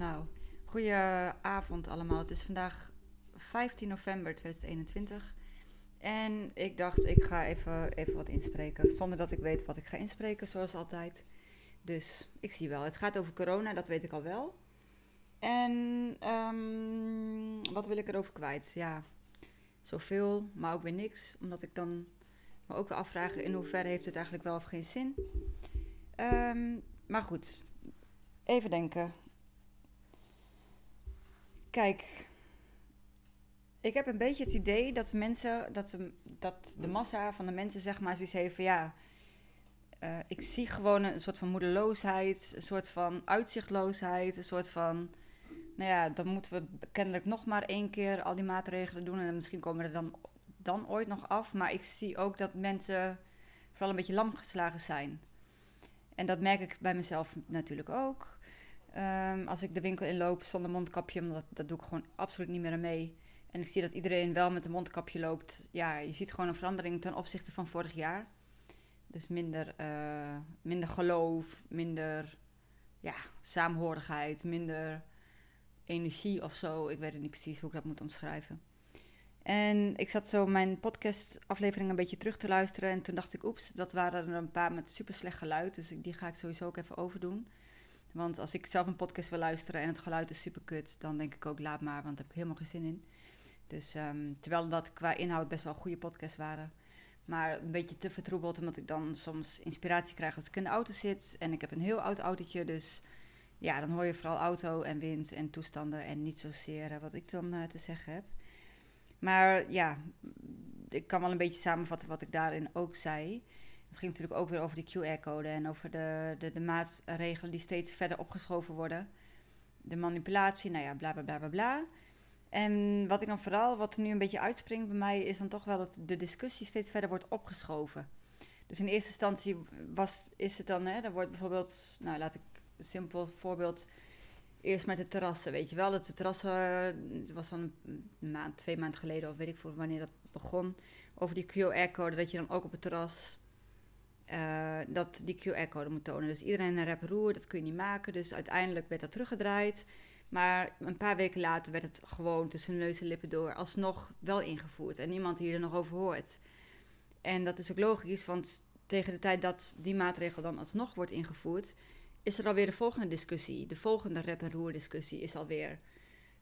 Nou, goeie avond allemaal. Het is vandaag 15 november 2021. En ik dacht, ik ga even, even wat inspreken. Zonder dat ik weet wat ik ga inspreken, zoals altijd. Dus ik zie wel. Het gaat over corona, dat weet ik al wel. En ehm, wat wil ik erover kwijt? Ja, zoveel, maar ook weer niks. Omdat ik dan me ook weer afvraag in hoeverre heeft het eigenlijk wel of geen zin. Ehm, maar goed, even denken. Kijk, ik heb een beetje het idee dat mensen, dat de, dat de massa van de mensen zeg maar zoiets heeft van ja, uh, ik zie gewoon een soort van moedeloosheid, een soort van uitzichtloosheid, een soort van, nou ja, dan moeten we kennelijk nog maar één keer al die maatregelen doen en misschien komen we er dan, dan ooit nog af. Maar ik zie ook dat mensen vooral een beetje lam geslagen zijn. En dat merk ik bij mezelf natuurlijk ook. Um, als ik de winkel inloop zonder mondkapje, dat, dat doe ik gewoon absoluut niet meer mee. En ik zie dat iedereen wel met een mondkapje loopt. Ja, je ziet gewoon een verandering ten opzichte van vorig jaar. Dus minder, uh, minder geloof, minder ja, saamhorigheid, minder energie of zo. Ik weet niet precies hoe ik dat moet omschrijven. En ik zat zo mijn podcast-aflevering een beetje terug te luisteren. En toen dacht ik, oeps, dat waren er een paar met super slecht geluid. Dus die ga ik sowieso ook even overdoen. Want als ik zelf een podcast wil luisteren en het geluid is super kut, dan denk ik ook laat maar, want daar heb ik helemaal geen zin in. Dus um, terwijl dat qua inhoud best wel goede podcasts waren. Maar een beetje te vertroebeld, omdat ik dan soms inspiratie krijg als ik in de auto zit. En ik heb een heel oud autootje, dus ja, dan hoor je vooral auto en wind en toestanden en niet zozeer wat ik dan uh, te zeggen heb. Maar ja, ik kan wel een beetje samenvatten wat ik daarin ook zei. Het ging natuurlijk ook weer over de QR-code en over de, de, de, maatregelen die steeds verder opgeschoven worden. De manipulatie, nou ja, bla bla bla bla bla. En wat ik dan vooral, wat nu een beetje uitspringt bij mij, is dan toch wel dat de discussie steeds verder wordt opgeschoven. Dus in eerste instantie was, is het dan, hè, dan wordt bijvoorbeeld, nou laat ik een simpel voorbeeld, eerst met de terrassen, weet je wel. Dat de terrassen, was dan een maand, twee maanden geleden, of weet ik voor wanneer dat begon, over die QR-code, dat je dan ook op het terras uh, dat die QR-code moet tonen. Dus iedereen een rep roer, dat kun je niet maken. Dus uiteindelijk werd dat teruggedraaid. Maar een paar weken later werd het gewoon tussen neus en lippen door alsnog wel ingevoerd. En niemand die er nog over hoort. En dat is ook logisch, want tegen de tijd dat die maatregel dan alsnog wordt ingevoerd, is er alweer de volgende discussie. De volgende rep- en roer discussie is alweer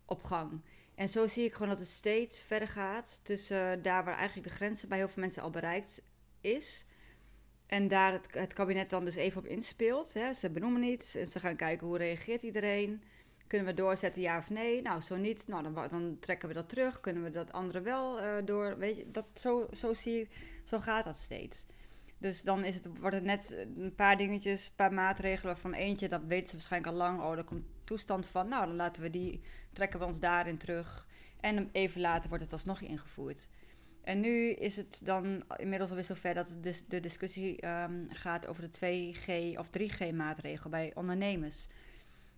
op gang. En zo zie ik gewoon dat het steeds verder gaat tussen daar waar eigenlijk de grenzen bij heel veel mensen al bereikt is en daar het, het kabinet dan dus even op inspeelt. Hè. Ze benoemen iets en ze gaan kijken hoe reageert iedereen. Kunnen we doorzetten, ja of nee? Nou, zo niet, nou, dan, dan trekken we dat terug. Kunnen we dat andere wel uh, door? Weet je, dat, zo, zo, zie, zo gaat dat steeds. Dus dan is het, wordt het net een paar dingetjes, een paar maatregelen van eentje, dat weten ze waarschijnlijk al lang. Oh, er komt toestand van, nou, dan laten we die, trekken we ons daarin terug. En even later wordt het alsnog ingevoerd. En nu is het dan inmiddels alweer zover dat de, discussie um, gaat over de 2G of 3G maatregel bij ondernemers.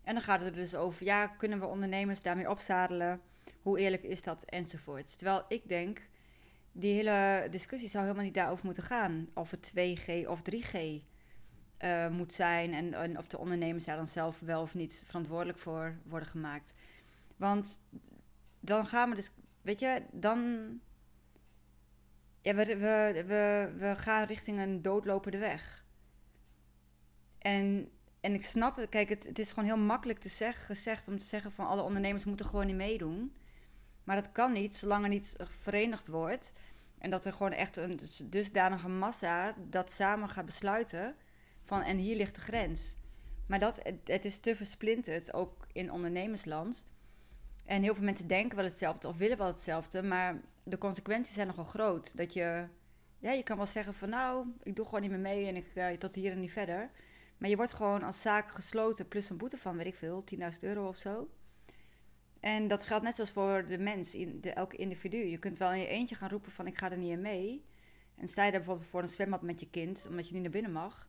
En dan gaat het er dus over, ja, kunnen we ondernemers daarmee opzadelen? Hoe eerlijk is dat? Enzovoort. Terwijl ik denk, die hele discussie zou helemaal niet daarover moeten gaan. Of het 2G of 3G uh, eh, moet zijn en, en of de ondernemers daar dan zelf wel of niet verantwoordelijk voor worden gemaakt. Want dan gaan we dus, weet je, dan ja, we, we, we, we gaan richting een doodlopende weg. En, en ik snap het, kijk, het, het is gewoon heel makkelijk te zeggen, gezegd om te zeggen van alle ondernemers moeten gewoon niet meedoen. Maar dat kan niet, zolang er niet verenigd wordt. En dat er gewoon echt een dusdanige massa dat samen gaat besluiten van en hier ligt de grens. Maar dat, het, het is te versplinterd, ook in ondernemersland. En heel veel mensen denken wel hetzelfde of willen wel hetzelfde, maar de consequenties zijn nogal groot. Dat je, ja, je kan wel zeggen van nou, ik doe gewoon niet meer mee en ik uh, tot hier en niet verder. Maar je wordt gewoon als zaak gesloten plus een boete van, weet ik veel, 10.000 euro of zo. En dat geldt net zoals voor de mens, in de, elke individu. Je kunt wel in je eentje gaan roepen van ik ga er niet in mee. En sta je daar bijvoorbeeld voor een zwembad met je kind, omdat je niet naar binnen mag.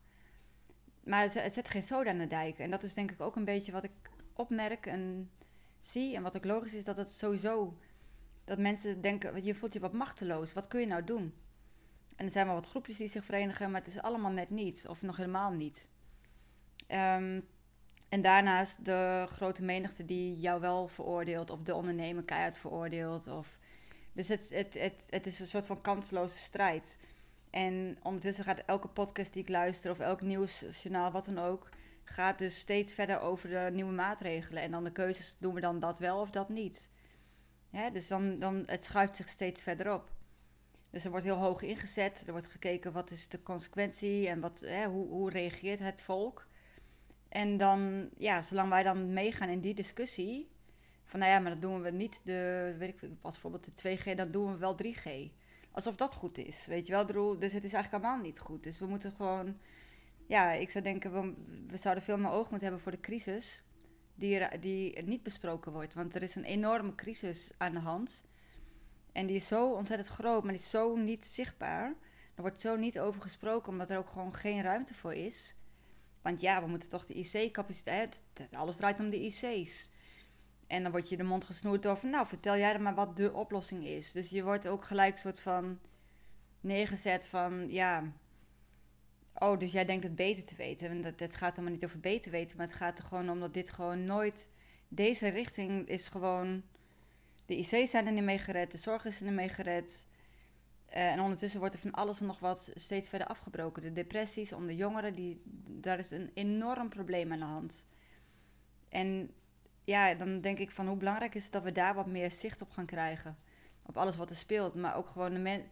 Maar het, het zet geen soda aan de dijk. En dat is denk ik ook een beetje wat ik opmerk en zie. En wat ook logisch is, dat het sowieso... Dat mensen denken, je voelt je wat machteloos. Wat kun je nou doen? En er zijn wel wat groepjes die zich verenigen, maar het is allemaal net niet. Of nog helemaal niet. Um, En daarnaast de grote menigte die jou wel veroordeelt, of de ondernemer keihard veroordeelt. Of... Dus het, het, het, het is een soort van kansloze strijd. En ondertussen gaat elke podcast die ik luister, of elk nieuwsjournaal, wat dan ook, gaat dus steeds verder over de nieuwe maatregelen. En dan de keuzes, doen we dan dat wel of dat niet? Dus dan, dan, het schuift zich steeds verder op. Dus er wordt heel hoog ingezet. Er wordt gekeken wat is de consequentie en wat, hè, hoe, hoe reageert het volk. En dan, ja, zolang wij dan meegaan in die discussie, van nou ja, maar dat doen we niet de, weet ik bijvoorbeeld de 2G, dan doen we wel 3G. Alsof dat goed is, weet je wel. Bedoel, dus het is eigenlijk allemaal niet goed. Dus we moeten gewoon, ja, ik zou denken, we, we zouden veel meer oog moeten hebben voor de crisis die, die niet besproken wordt. Want er is een enorme crisis aan de hand. En die is zo ontzettend groot, maar die is zo niet zichtbaar. Er wordt zo niet over gesproken, omdat er ook gewoon geen ruimte voor is. Want ja, we moeten toch de IC-capaciteit. Alles draait om de IC's. En dan word je de mond gesnoerd over. Nou, vertel jij dan maar wat de oplossing is. Dus je wordt ook gelijk soort van neergezet van ja. Oh, dus jij denkt het beter te weten. En het gaat helemaal niet over beter weten. Maar het gaat er gewoon om dat dit gewoon nooit. Deze richting is gewoon. De IC's zijn er niet mee gered. De zorg is er niet mee gered. Uh, en ondertussen wordt er van alles en nog wat steeds verder afgebroken. De depressies onder jongeren, die, daar is een enorm probleem aan de hand. En ja, dan denk ik van hoe belangrijk is het dat we daar wat meer zicht op gaan krijgen. Op alles wat er speelt. Maar ook gewoon de mensen.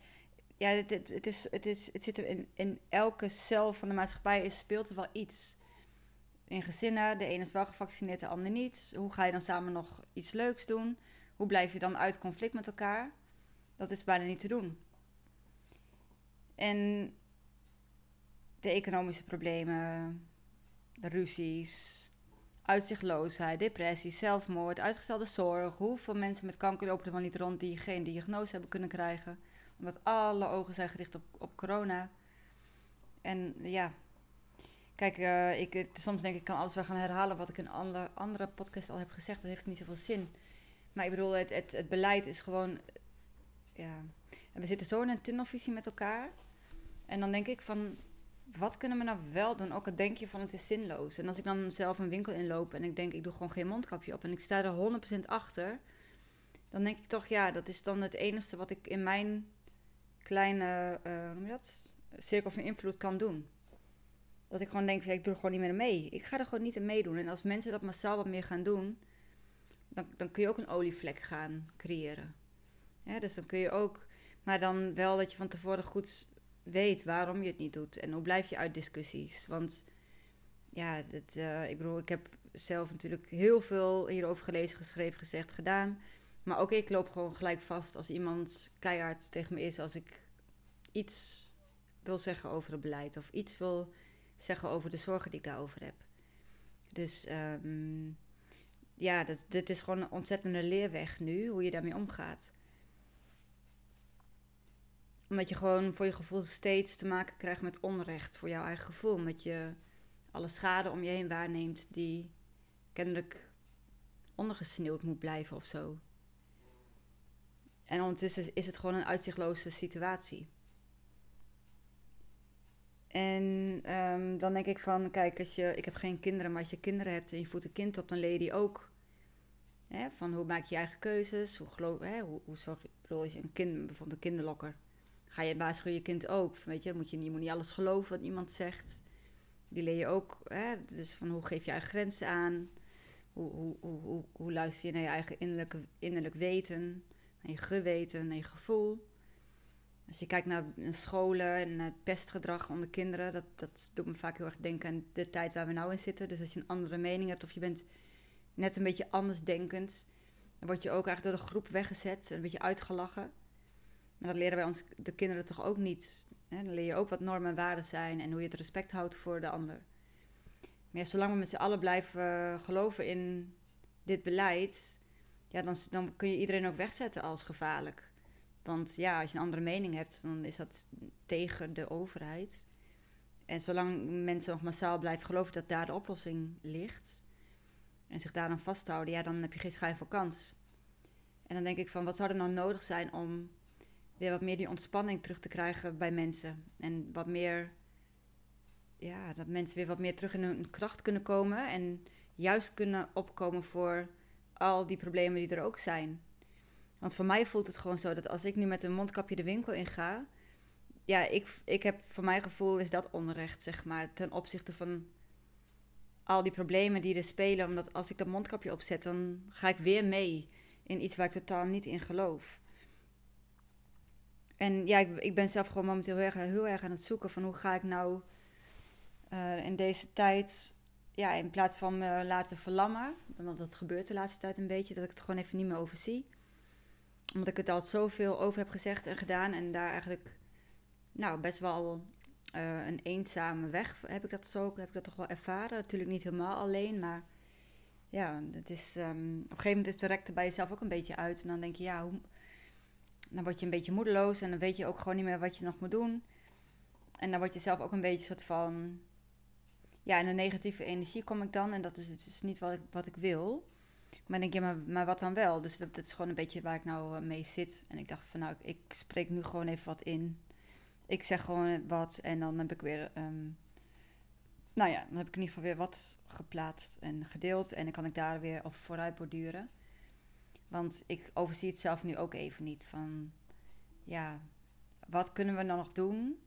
Ja, het, het, is, het, is, het zit er in, in elke cel van de maatschappij is, speelt er wel iets. In gezinnen, de ene is wel gevaccineerd, de ander niet. Hoe ga je dan samen nog iets leuks doen? Hoe blijf je dan uit conflict met elkaar? Dat is bijna niet te doen. En de economische problemen, de ruzies, uitzichtloosheid, depressie, zelfmoord, uitgestelde zorg. Hoeveel mensen met kanker lopen er wel niet rond die geen diagnose hebben kunnen krijgen? Omdat alle ogen zijn gericht op, op corona. En ja, kijk, uh, ik, soms denk ik, kan alles wel gaan herhalen wat ik in andere, andere podcast al heb gezegd. Dat heeft niet zoveel zin. Maar ik bedoel, het, het, het beleid is gewoon. Ja. En we zitten zo in een tunnelvisie met elkaar. En dan denk ik van, wat kunnen we nou wel doen? Ook al denk je van het is zinloos. En als ik dan zelf een winkel inloop en ik denk ik doe gewoon geen mondkapje op en ik sta er 100% achter, dan denk ik toch ja, dat is dan het enige wat ik in mijn kleine, uh, noem je dat? Cirkel van invloed kan doen. Dat ik gewoon denk, ik doe er gewoon niet meer mee. Ik ga er gewoon niet in meedoen. En als mensen dat massaal wat meer gaan doen, dan, dan kun je ook een olievlek gaan creëren. Dus dan kun je ook, maar dan wel dat je van tevoren goed weet waarom je het niet doet. En hoe blijf je uit discussies? Want ja, uh, ik bedoel, ik heb zelf natuurlijk heel veel hierover gelezen, geschreven, gezegd, gedaan. Maar ook ik loop gewoon gelijk vast als iemand keihard tegen me is. Als ik iets wil zeggen over het beleid of iets wil zeggen over de zorgen die ik daarover heb. Dus um, ja, dat, dit is gewoon een ontzettende leerweg nu, hoe je daarmee omgaat omdat je gewoon voor je gevoel steeds te maken krijgt met onrecht voor jouw eigen gevoel. Omdat je alle schade om je heen waarneemt die kennelijk ondergesneeuwd moet blijven of zo. En ondertussen is het gewoon een uitzichtloze situatie. En um, dan denk ik van, kijk, als je, ik heb geen kinderen, maar als je kinderen hebt en je voedt een kind op, dan leer je die ook. Hè, van hoe maak je je eigen keuzes? Hoe, geloof, hè, hoe, hoe zorg je, je een kind, bijvoorbeeld een kinderlokker ga je waarschuwen je kind ook. Weet je, moet je, je moet niet alles geloven wat iemand zegt. Die leer je ook. Hè? Dus van hoe geef je eigen grenzen aan? Hoe, hoe, hoe, hoe, luister je naar je eigen innerlijke, innerlijk weten? Je geweten, naar je gevoel? Als je kijkt naar scholen en naar pestgedrag onder kinderen, dat, dat doet me vaak heel erg denken aan de tijd waar we nou in zitten. Dus als je een andere mening hebt of je bent net een beetje anders denkend, dan word je ook eigenlijk door de groep weggezet, een beetje uitgelachen. Maar dat leren wij ons, de kinderen toch ook niet. Hè? Dan leer je ook wat normen en waarden zijn en hoe je het respect houdt voor de ander. Maar zolang we met z'n allen blijven geloven in dit beleid, ja, dan, dan kun je iedereen ook wegzetten als gevaarlijk. Want ja, als je een andere mening hebt, dan is dat tegen de overheid. En zolang mensen nog massaal blijven geloven dat daar de oplossing ligt en zich daar dan vasthouden, ja, dan heb je geen schijn voor kans. En dan denk ik van, wat zou er nou nodig zijn om weer wat meer die ontspanning terug te krijgen bij mensen. En wat meer, ja, dat mensen weer wat meer terug in hun kracht kunnen komen. En juist kunnen opkomen voor al die problemen die er ook zijn. Want voor mij voelt het gewoon zo dat als ik nu met een mondkapje de winkel in ga, ja, ik, ik heb voor mijn gevoel is dat onrecht, zeg maar, ten opzichte van al die problemen die er spelen. Omdat als ik dat mondkapje opzet, dan ga ik weer mee in iets waar ik totaal niet in geloof. En ja, ik, ik ben zelf gewoon momenteel heel erg, heel erg aan het zoeken van hoe ga ik nou uh, in deze tijd, ja, in plaats van me laten verlammen, want dat gebeurt de laatste tijd een beetje, dat ik het gewoon even niet meer overzie. Omdat ik het al zoveel over heb gezegd en gedaan en daar eigenlijk, nou, best wel uh, een eenzame weg heb ik dat zo, heb ik dat toch wel ervaren. Natuurlijk niet helemaal alleen, maar ja, het is, um, op een gegeven moment is het direct er bij jezelf ook een beetje uit. En dan denk je, ja, hoe, dan word je een beetje moedeloos en dan weet je ook gewoon niet meer wat je nog moet doen. En dan word je zelf ook een beetje soort van, ja, in een negatieve energie kom ik dan. En dat is, het is niet wat ik, wat ik wil. Maar denk je, maar, maar wat dan wel? Dus dat, is gewoon een beetje waar ik nou eh, mee zit. En ik dacht van, nou, ik, spreek nu gewoon even wat in ik zeg gewoon wat en dan heb ik weer. Ehm, nou ja, dan heb ik in ieder geval weer wat geplaatst en gedeeld. En dan kan ik daar weer op vooruit borduren. Want ik overzie het zelf nu ook even niet. Van ja, wat kunnen we dan nog doen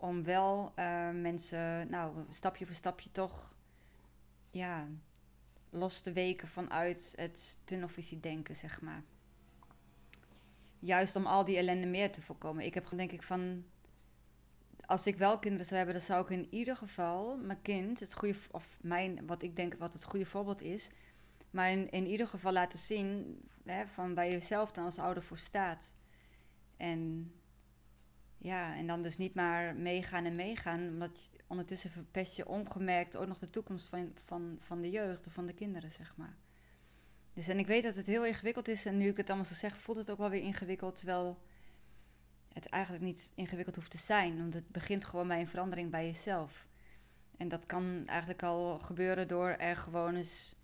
om wel uh, mensen, nou, stapje voor stapje toch, ja, los te weken vanuit het tunnelvisie denken, zeg maar. Juist om al die ellende meer te voorkomen. Ik heb denk ik van als ik wel kinderen zou hebben, dan zou ik in ieder geval mijn kind, het goede, of mijn, wat ik denk wat het goede voorbeeld is, maar in, in ieder geval laten zien hè, van waar je zelf dan als ouder voor staat. En ja, en dan dus niet maar meegaan en meegaan, omdat ondertussen verpest je ongemerkt ook nog de toekomst van, van, van de jeugd of van de kinderen, zeg maar. Dus en ik weet dat het heel ingewikkeld is en nu ik het allemaal zo zeg, voelt het ook wel weer ingewikkeld, terwijl het eigenlijk niet ingewikkeld hoeft te zijn. Want het begint gewoon bij een verandering bij jezelf. En dat kan eigenlijk al gebeuren door er gewoon eens,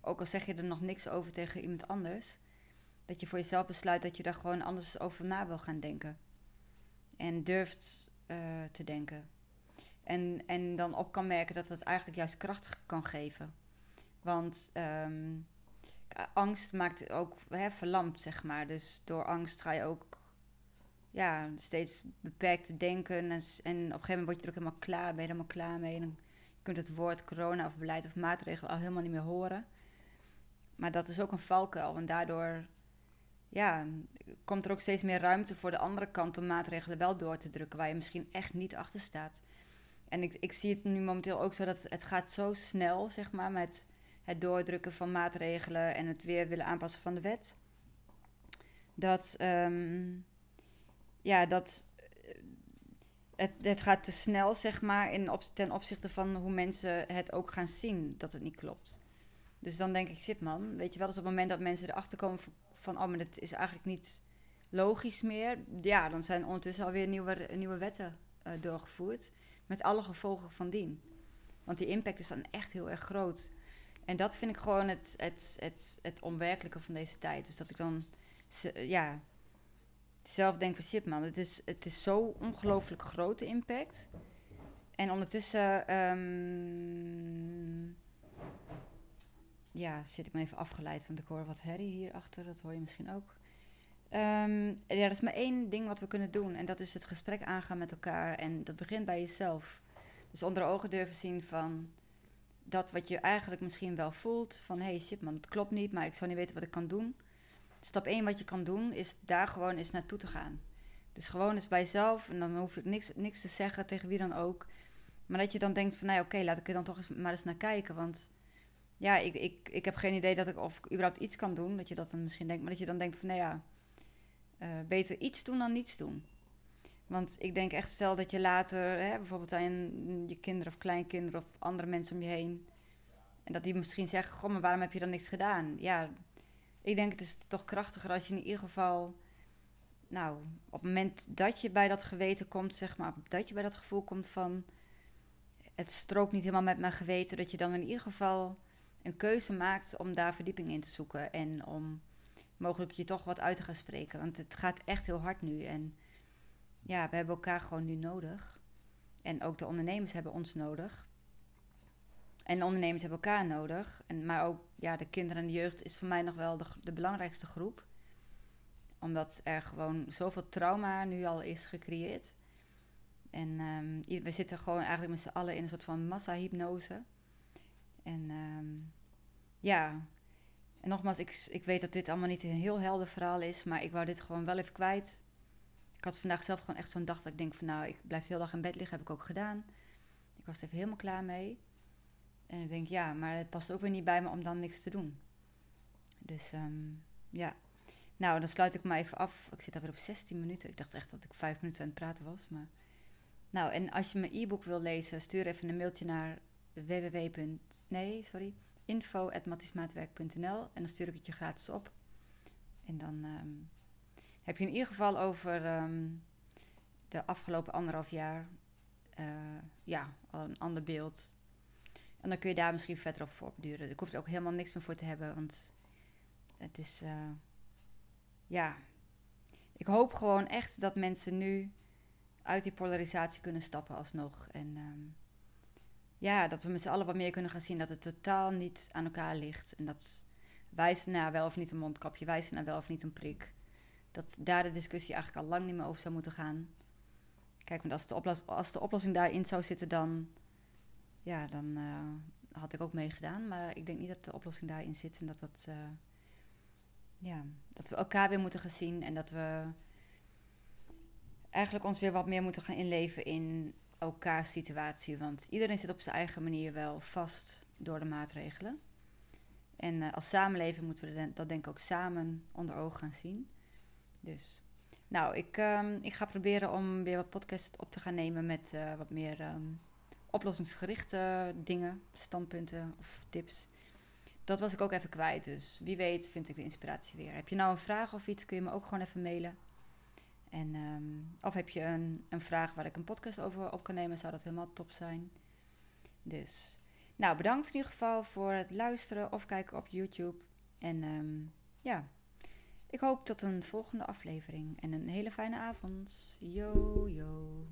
ook al zeg je er nog niks over tegen iemand anders, dat je voor jezelf besluit dat je daar gewoon anders over na wil gaan denken. En durft uh, te denken. En, en dan op kan merken dat het eigenlijk juist kracht kan geven. Want um, angst maakt ook hè, verlamd, zeg maar. Dus door angst ga je ook ja, steeds beperkt denken. En, en op een gegeven moment word je er ook helemaal klaar, ben je helemaal klaar mee. Dan je kunt het woord corona of beleid of maatregel al helemaal niet meer horen. Maar dat is ook een valkuil. En daardoor ja, komt er ook steeds meer ruimte voor de andere kant om maatregelen wel door te drukken, waar je misschien echt niet achter staat. En ik, ik zie het nu momenteel ook zo dat het gaat zo snel, zeg maar, met het doordrukken van maatregelen en het weer willen aanpassen van de wet. Dat, um, ja, dat eh, het, het gaat te snel, zeg maar, in op, ten opzichte van hoe mensen het ook gaan zien dat het niet klopt. Dus dan denk ik, zit man, weet je wel, dus op het moment dat mensen erachter komen van, oh, maar dat is eigenlijk niet logisch meer, ja, dan zijn ondertussen alweer nieuwe, nieuwe wetten uh, doorgevoerd, met alle gevolgen van dien. Want die impact is dan echt heel erg groot. En dat vind ik gewoon het, het, het, het onwerkelijke van deze tijd. Dus dat ik dan, ja, zelf denk van shit man, het is, het is zo ongelooflijk grote impact. En ondertussen, um, ja, zit ik me even afgeleid, want ik hoor wat herrie hierachter, dat hoor je misschien ook. Um, ja, dat is maar één ding wat we kunnen doen en dat is het gesprek aangaan met elkaar en dat begint bij jezelf. Dus onder ogen durven zien van dat wat je eigenlijk misschien wel voelt, van hé hey, shit man, het klopt niet, maar ik zou niet weten wat ik kan doen stap 1 wat je kan doen, is daar gewoon eens naartoe te gaan. Dus gewoon eens bij jezelf en dan hoef ik niks, niks te zeggen tegen wie dan ook. Maar dat je dan denkt van, nou oké, laat ik er dan toch eens maar eens naar kijken. Want ja, ik, ik, ik heb geen idee dat ik of überhaupt iets kan doen. Dat je dat dan misschien denkt. Maar dat je dan denkt van, nou ja, uh, beter iets doen dan niets doen. Want ik denk echt, stel dat je later, hè, bijvoorbeeld aan je kinderen of kleinkinderen of andere mensen om je heen. En dat die misschien zeggen, goh, maar waarom heb je dan niks gedaan? Ja, ik denk het is toch krachtiger als je in ieder geval, nou, op het moment dat je bij dat geweten komt, zeg maar, dat je bij dat gevoel komt van, het strookt niet helemaal met mijn geweten, dat je dan in ieder geval een keuze maakt om daar verdieping in te zoeken en om mogelijk je toch wat uit te gaan spreken. Want het gaat echt heel hard nu en ja, we hebben elkaar gewoon nu nodig. En ook de ondernemers hebben ons nodig. En ondernemers hebben elkaar nodig. En, maar ook ja, de kinderen en de jeugd is voor mij nog wel de, de belangrijkste groep. Omdat er gewoon zoveel trauma nu al is gecreëerd. En um, we zitten gewoon eigenlijk met z'n allen in een soort van massa-hypnose. En um, ja, en nogmaals, ik, ik weet dat dit allemaal niet een heel helder verhaal is, maar ik wou dit gewoon wel even kwijt. Ik had vandaag zelf gewoon echt zo'n dag dat ik denk van nou, ik blijf de dag in bed liggen, heb ik ook gedaan. Ik was er even helemaal klaar mee. En ik denk ja, maar het past ook weer niet bij me om dan niks te doen. Dus um, ja. Nou, dan sluit ik me even af. Ik zit alweer op 16 minuten. Ik dacht echt dat ik 5 minuten aan het praten was. Maar... Nou, en als je mijn e-book wil lezen, stuur even een mailtje naar www. Nee, sorry info.mattismaatwerk.nl en dan stuur ik het je gratis op. En dan um, heb je in ieder geval over um, de afgelopen anderhalf jaar uh, ja, al een ander beeld. En dan kun je daar misschien verder op voortduren. Ik hoef er ook helemaal niks meer voor te hebben, want het is, uh, ja, ik hoop gewoon echt dat mensen nu uit die polarisatie kunnen stappen alsnog. En um, ja, dat we met z'n allen wat meer kunnen gaan zien dat het totaal niet aan elkaar ligt. En dat wijzen naar wel of niet een mondkapje, wijzen naar wel of niet een prik. Dat daar de discussie eigenlijk al lang niet meer over zou moeten gaan. Kijk, want als de, als de oplossing daarin zou zitten, dan, ja, dan uh, had ik ook meegedaan. Maar ik denk niet dat de oplossing daarin zit en dat, dat, uh, ja, dat we elkaar weer moeten gaan zien en dat we eigenlijk ons weer wat meer moeten gaan inleven in elkaars situatie. Want iedereen zit op zijn eigen manier wel vast door de maatregelen. En uh, als samenleving moeten we dat denk ik ook samen onder ogen gaan zien. Dus, nou, ik, um, ik ga proberen om weer wat podcast op te gaan nemen met uh, wat meer um, oplossingsgerichte dingen, standpunten of tips. Dat was ik ook even kwijt, dus wie weet vind ik de inspiratie weer. Heb je nou een vraag of iets, kun je me ook gewoon even mailen. En, um, of heb je een, een vraag waar ik een podcast over op kan nemen, zou dat helemaal top zijn. Dus, nou bedankt in ieder geval voor het luisteren of kijken op YouTube. En um, ja, ik hoop tot een volgende aflevering en een hele fijne avond. Yo, yo.